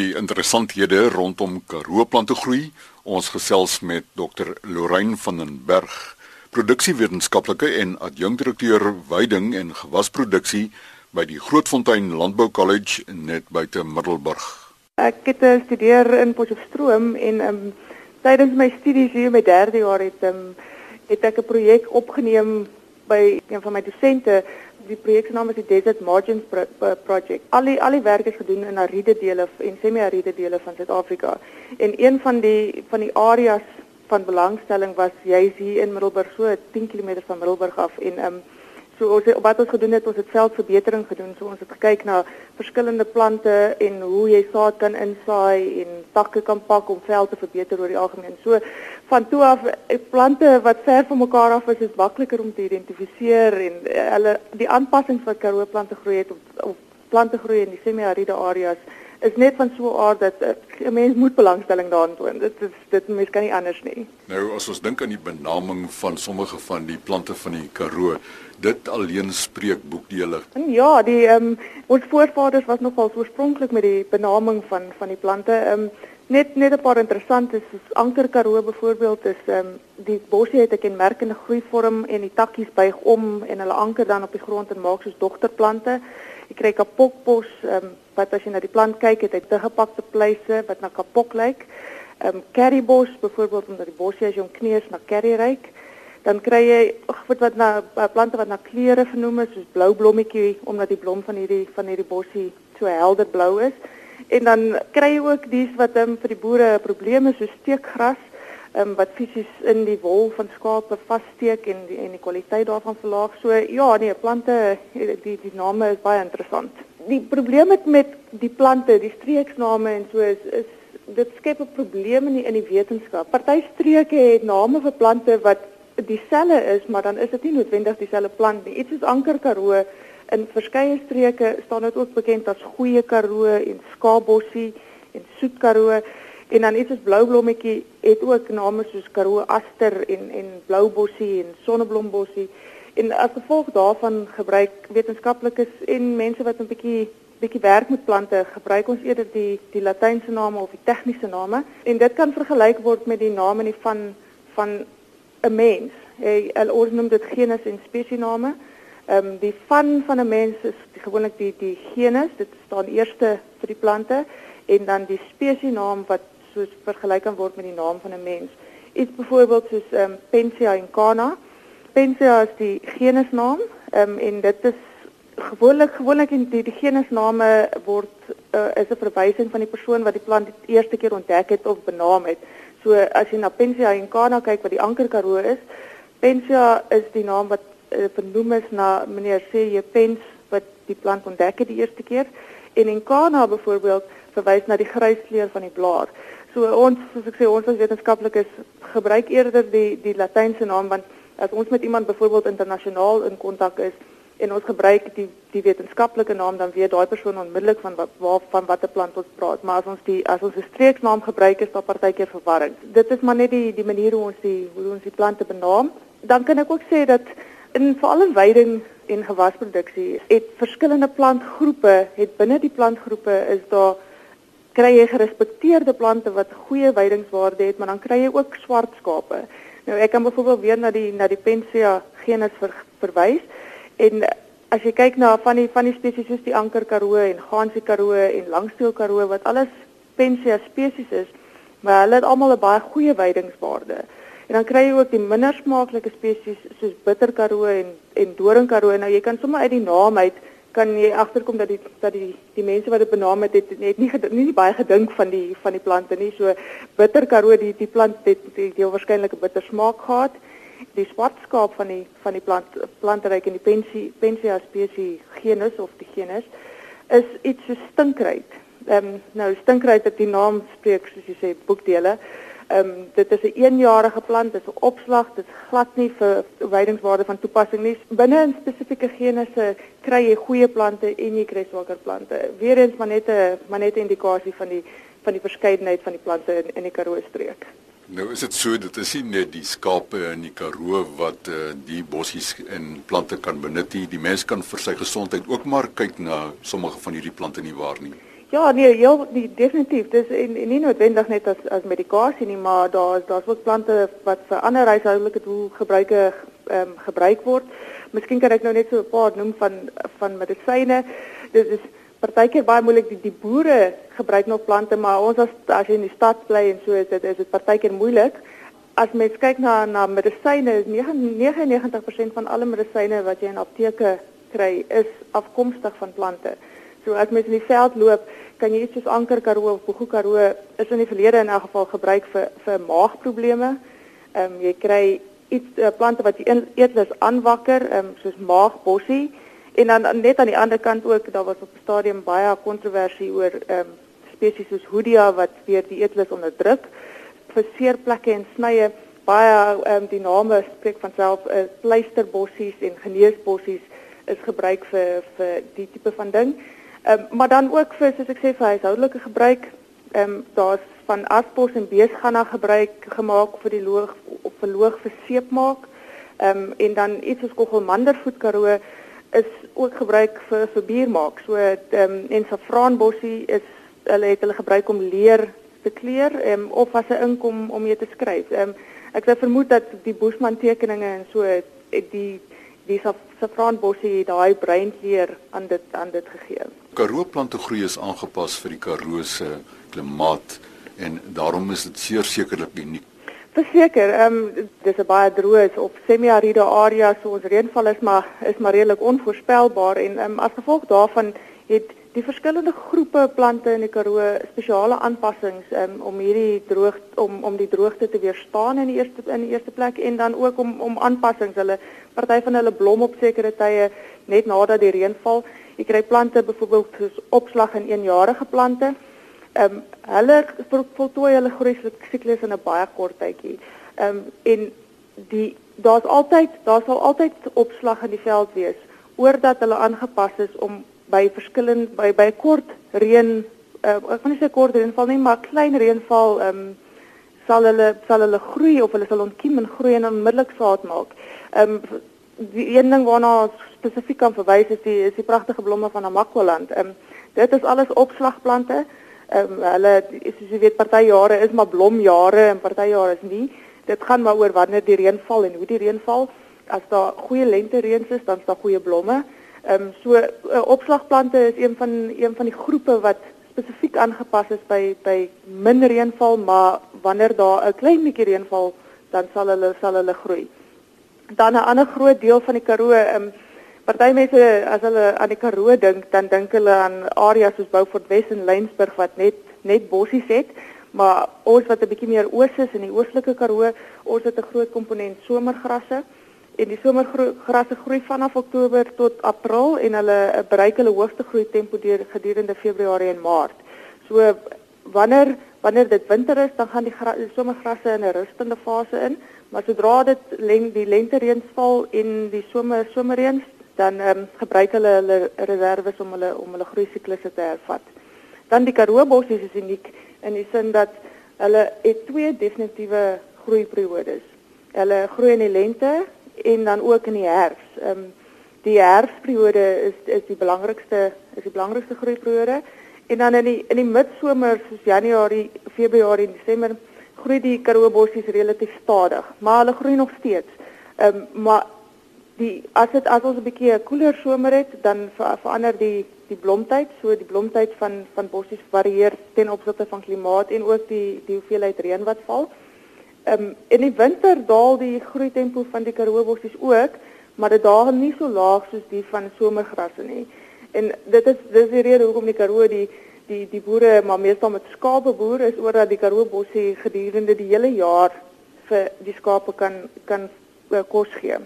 die interessanthede rondom Karoo plante groei. Ons gesels met Dr. Lorraine van den Berg, produksiewetenskaplike en adjunkdirekteur veiding en gewasproduksie by die Grootfontein Landbou College net buite Middelburg. Ek het gestudeer eh, in Potchefstroom en um, tydens my studies hier my derde jaar het um, het ek 'n projek opgeneem by een van my dosente. Die projek se naam is die Desert Margins Pro Project. Al die al die werk is gedoen in ariede dele en semi-ariede dele van Suid-Afrika. En een van die van die areas van belangstelling was juis hier in Middelburg so 10 km van Middelburg af en ehm um, So ons het, wat ons gedoen het, ons het veldverbetering gedoen. So ons het gekyk na verskillende plante en hoe jy saad kan insaai en takke kan pak om veld te verbeter oor die algemeen. So van toe af eh, plante wat ver van mekaar af is, is makliker om te identifiseer en uh, hulle die aanpassings wat Karoo plante groei het op, op plante groei in die semi-ariede areas is net van so 'n aard dat eh, 'n mens moet belangstelling daarin toon. Dit is dit mens kan nie anders nie. Nou as ons dink aan die benaming van sommige van die plante van die Karoo, dit alleen spreek boekdele. Ja, die ehm um, ons voorvaders was nogal oorspronklik met die benaming van van die plante. Ehm um, net net 'n paar interessante is Anker Karoo byvoorbeeld is ehm um, die bosie het 'n kenmerkende groeivorm en die takkies buig om en hulle anker dan op die grond en maak soos dogterplante. Jy kry kapokbos ehm um, wat as jy na die plant kyk, het hy te gepakte pleise wat na kapok lyk. Ehm um, currybos byvoorbeeld omdat die bosie as jy hom kneus na curry ryk. Dan kry jy ag wat wat na uh, plante wat na kleure genoem is soos blou blommetjie omdat die blom van hierdie van hierdie bosie so helder blou is. En dan kry jy ook dies wat um, vir die boere 'n probleem is so steekgras um, wat fisies in die wol van skape vassteek en die, en die kwaliteit daarvan verlaag. So ja, nee, plante die die name is baie interessant die probleem met met die plante, die streeksname en so is is dit skep 'n probleem in die, in die wetenskap. Party streke het name vir plante wat dieselfde is, maar dan is dit nie noodwendig dieselfde plant nie. Iets soos Anker Karoo in verskeie streke staan dit ook bekend as Goeie Karoo en Skaapbossie en Soet Karoo en dan iets soos Bloublommetjie het ook name soos Karoo Aster en en Bloubossie en Sonneblombossie. En as gevolg daarvan gebruik wetenskaplikes en mense wat 'n bietjie bietjie werk met plante, gebruik ons eerder die die latynse name of die tegniese name en dit kan vergelyk word met die name nie van van 'n mens. Hy ons noem dit genus en spesiename. Ehm um, die van van 'n mens is gewoonlik die die genus, dit staan eerste vir die plante en dan die spesienaam wat soos vergelyk kan word met die naam van 'n mens. Iets byvoorbeeld soos ehm um, Pensia incana Pensia is die genusnaam um, en dit is gewoonlik gewoonlik in die, die genusname word uh, is 'n verwysing van die persoon wat die plant die eerste keer ontdek het of benaam het. So as jy na Pensia incana kyk wat die anker karoo is, Pensia is die naam wat uh, vernoem is na meneer C.J. Pens wat die plant ontdek het die eerste keer en incana byvoorbeeld verwys na die gryskleur van die blaar. So ons soos ek sê ons as wetenskaplikes gebruik eerder die die latynse naam want as ons met iemand byvoorbeeld internasionaal in kontak is en ons gebruik die die wetenskaplike naam dan weet daai persoon onmiddellik van wat waar van watter plant ons praat. Maar as ons die as ons 'n streeksnaam gebruik is daar partykeer verwarring. Dit is maar net die die manier hoe ons die hoe ons die plante benaam. Dan kan ek ook sê dat in veral in veiding en gewasproduksie het verskillende plantgroepe het binne die plantgroepe is daar kry jy gerespekteerde plante wat goeie veidingswaarde het maar dan kry jy ook swart skape Nou ek kan byvoorbeeld weer na die na die Pensia genus ver, verwys en as jy kyk na van die van die spesies soos die anker karoo en gaansie karoo en langsteel karoo wat alles Pensia spesies is, maar hulle het almal 'n baie goeie veidingswaarde. En dan kry jy ook die minder smaaklike spesies soos bitter karoo en en doring karoo. Nou jy kan sommer uit die naam uit kan jy agterkom dat die dat die die mense wat dit benaam het het net nie nie, nie baie gedink van die van die plante nie. So bitter karoo die die plant het die, die waarskynlik 'n bitter smaak gehad. Die swartskaap van die van die plant plantryk en die pensie pensia spesies genus of die genus is iets so stinkryk. Ehm um, nou stinkryk het die naam spreek soos jy sê boekdele. Ehm um, dit is 'n eenjarige plant, dit is 'n opslag, dit is glad nie vir weidingswaarde van toepassing nie. Binne 'n spesifieke genusse kry jy goeie plante en jy kry swakker plante. Weerens maar net 'n maar net 'n indikasie van die van die verskeidenheid van die plante in, in die Karoo streek. Nou is dit so dit is nie net die skape in die Karoo wat uh, die bossies en plante kan benut nie. Die mens kan vir sy gesondheid ook maar kyk na sommige van hierdie plante nie waar nie. Ja, nee, heel nee, definitief. Dis en, en nie noodwendig net as as medikasie nie, maar daar is daar's ook plante wat vir ander huishoudelike doel gebruike ehm um, gebruik word. Miskien kan ek nou net so 'n paar noem van van medisyne. Dit is partykeer baie moeilik die die boere gebruik nog plante, maar ons as as jy in die stad bly en so is dit is dit partykeer moeilik. As mens kyk na na medisyne, is 99% van alle medisyne wat jy in apteke kry, is afkomstig van plante. So as mens in die veld loop, kan jy iets soos anker karoo of boegu karoo is in die verlede in elk geval gebruik vir vir maagprobleme. Ehm um, jy kry iets uh, plante wat jy eetlus aanwakker, ehm um, soos maagbossie en dan net aan die ander kant ook daar was op 'n stadium baie kontroversie oor ehm um, spesies soos Hoodia wat weer die eetlus onderdruk vir seerplekke en snye. Baie ehm um, die name spreek van self uh, pleisterbossies en geneesbossies is gebruik vir vir die tipe van ding. Ehm um, maar dan ook vir soos ek sê vir huishoudelike gebruik, ehm um, daar's van aspos en beesganna gebruik gemaak vir die loog of vir loog vir seep maak. Ehm um, en dan iets soos kogelmandervoet karoo is ook gebruik vir vir bier maak. So ehm um, en safraanbossie is hulle het hulle gebruik om leer te kleur ehm um, of as 'n inkom om mee te skryf. Ehm um, ek sou vermoed dat die Bosman tekeninge en so die die safraanbossie daai breinleer aan dit aan dit gegee. Karoo plante groei is aangepas vir die Karoo se klimaat en daarom is dit sekerlik uniek. Verseker, ehm um, dis 'n baie droë of semi-aride area so ons reënval is maar is maar redelik onvoorspelbaar en ehm um, as gevolg daarvan het die verskillende groepe plante in die Karoo spesiale aanpassings um, om hierdie droog om om die droogte te weerstaan in die eerste in die eerste plek en dan ook om om aanpassings hulle party van hulle blom op sekere tye net nadat die reën val. Jy kry plante byvoorbeeld soos opslag in eenjarige plante. Ehm um, hulle voltooi hulle groei siklus in 'n baie kort tydjie. Ehm um, en die daar's altyd daar sal altyd opslag in die veld wees oordat hulle aangepas is om by verskillend by by kort reën uh, ek kan nie sê kort reënval nie maar klein reënval ehm um, sal hulle sal hulle groei of hulle sal ontkiem en groei en onmiddellik saad maak. Ehm um, die een ding waarna spesifiek kan verwys is die is die pragtige blomme van Namakwaland. Ehm um, dit is alles opslagplante. Ehm um, hulle soos jy weet party jare is maar blomjare en party jare is nie. Dit gaan maar oor wanneer die reën val en hoe die reën val. As daar goeie lente reën is, dan is daar goeie blomme. Ehm um, so uh, opslagplante is een van een van die groepe wat spesifiek aangepas is by by min reënval, maar wanneer daar 'n klein bietjie reënval, dan sal hulle sal hulle groei. Dan 'n ander groot deel van die Karoo, ehm um, party mense as hulle aan die Karoo dink, dan dink hulle aan areas soos Beaufort West en Lensburg wat net net bossies het, maar ons wat 'n bietjie meer oos is in die oostelike Karoo, ons het 'n groot komponent somergrasse en die somergrasse groei vanaf Oktober tot April en hulle eh, bereik hulle hoogste groei tempo gedurende Februarie en Maart. So wanneer wanneer dit winter is, dan gaan die, die somergrasse in 'n rustende fase in, maar sodra dit len die lente reëns val en die somer somerreëns, dan um, gebruik hulle hulle reserves om hulle om hulle groei siklusse te hervat. Dan die Karoo bossies is uniek in die sin dat hulle het twee definitiewe groeiperiodes. Hulle groei in die lente en dan ook in die herfs. Ehm um, die herfsperiode is is die belangrikste is die belangrikste groeiperiode en dan in die in die midsomer soos Januarie, Februarie en Desember groei die Karoo bossies relatief stadig, maar hulle groei nog steeds. Ehm um, maar die as dit as ons 'n bietjie 'n koeler somer het, dan ver, verander die die blomtyd, so die blomtyd van van bossies varieer ten opsigte van klimaat en ook die die hoeveelheid reën wat val. Ehm um, in die winter daal die groei tempo van die Karoo bossies ook, maar dit daal nie so laag soos die van somergrasse nie. En dit is dis die rede hoekom die Karoo die die die boere maar meestal met skape boer is oor dat die Karoo bossie gedurende die hele jaar vir die skape kan kan uh, kos gee.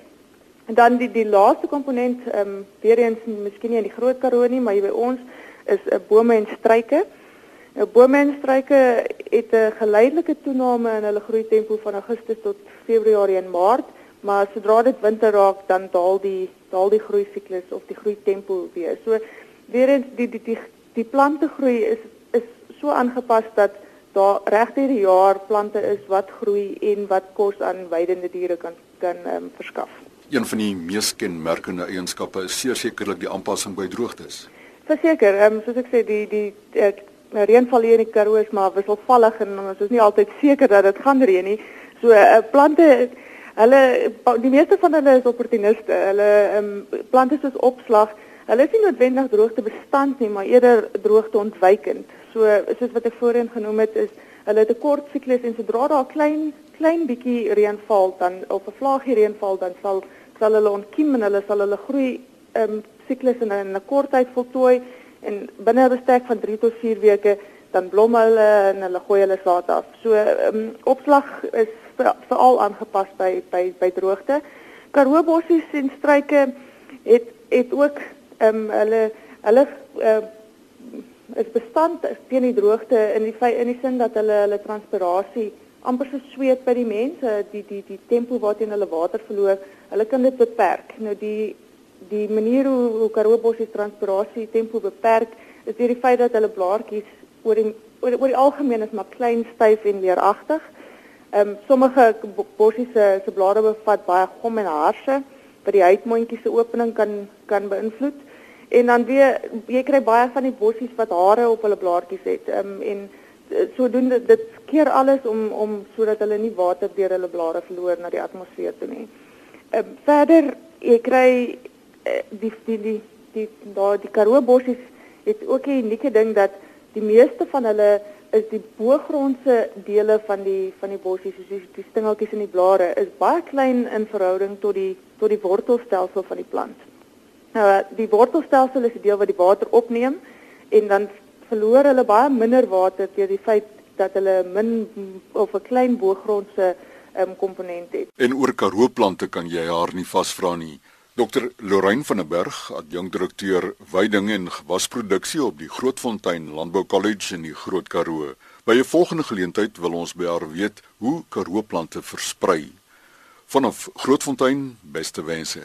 En dan die die laaste komponent ehm um, weer eens miskien nie in die Groot Karoo nie, maar hier by ons is 'n uh, bome en struike. Nou boomstruike het 'n geleidelike toename in hulle groei tempo van Augustus tot Februarie en Maart, maar sodra dit winter raak, dan daal die daal die groei siklus of die groei tempo weer. So weer eens die die die die plante groei is is so aangepas dat daar regdeur die jaar plante is wat groei en wat kos aan weidende diere kan kan um, verskaf. Een van die mees kenmerkende eienskappe is sekerlik die aanpassing by droogtes. Verseker, ehm um, soos ek sê die die uh, reënval hier in die Karoo is maar wisselvallig en ons is nie altyd seker dat dit gaan reën nie. So uh, plante hulle die meeste van hulle is opportuniste. Hulle um, plante soos opslag, hulle is nie noodwendig droogte bestand nie, maar eerder droogte ontwykend. So soos wat ek voorheen genoem het is hulle het 'n kort siklus en sodra daar 'n klein klein bietjie reën val dan of 'n vlaaggie reën val dan sal sal hulle ontkiem en hulle sal hulle groei um, siklus in 'n kort tyd voltooi en binne 'n bestek van 3 tot 4 weke dan blom hulle en hulle gooi hulle saad af. So ehm um, opslag is veral aangepas by by by droogte. Karoo bossies en struike het het ook ehm um, hulle hulle uh, is bestand teen die droogte in die in die sin dat hulle hulle transpirasie amper so sweet by die mense die die die tempo waarteen hulle water verloor hulle kan dit beperk nou die die manier hoe, hoe Karoo bossies transpirasie tempo beperk is deur die feit dat hulle blaartjies oor die oor, oor die algemeen is maar klein styf en leeragtig ehm um, sommige bossies se se blare bevat baie gom en harse wat die huidmondjies se opening kan kan beïnvloed en dan weer jy kry baie van die bossies wat hare op hulle blaartjies het ehm um, en sodoende dit keer alles om om sodat hulle nie water deur hulle blare verloor na die atmosfeer toe nie. Ehm uh, verder jy kry die die die die daar die Karoo bossies het ook 'n unieke ding dat die meeste van hulle is die boogrondse dele van die van die bossies soos die, die stingeltjies in die blare is baie klein in verhouding tot die tot die wortelstelsel van die plant. Nou die wortelstelsel is die deel wat die water opneem en dan verloor hulle baie minder water deur die feit dat hulle min of 'n klein boogrondse um, komponent het. En oor Karoo plante kan jy haar nie vasvra nie. Dr Lorraine van der Berg, adjunkdirekteur veiding en gewasproduksie op die Grootfontein Landbou College in die Groot Karoo. By 'n volgende geleentheid wil ons by haar weet hoe Karoo plante versprei. Vanaf Grootfontein, beste wense.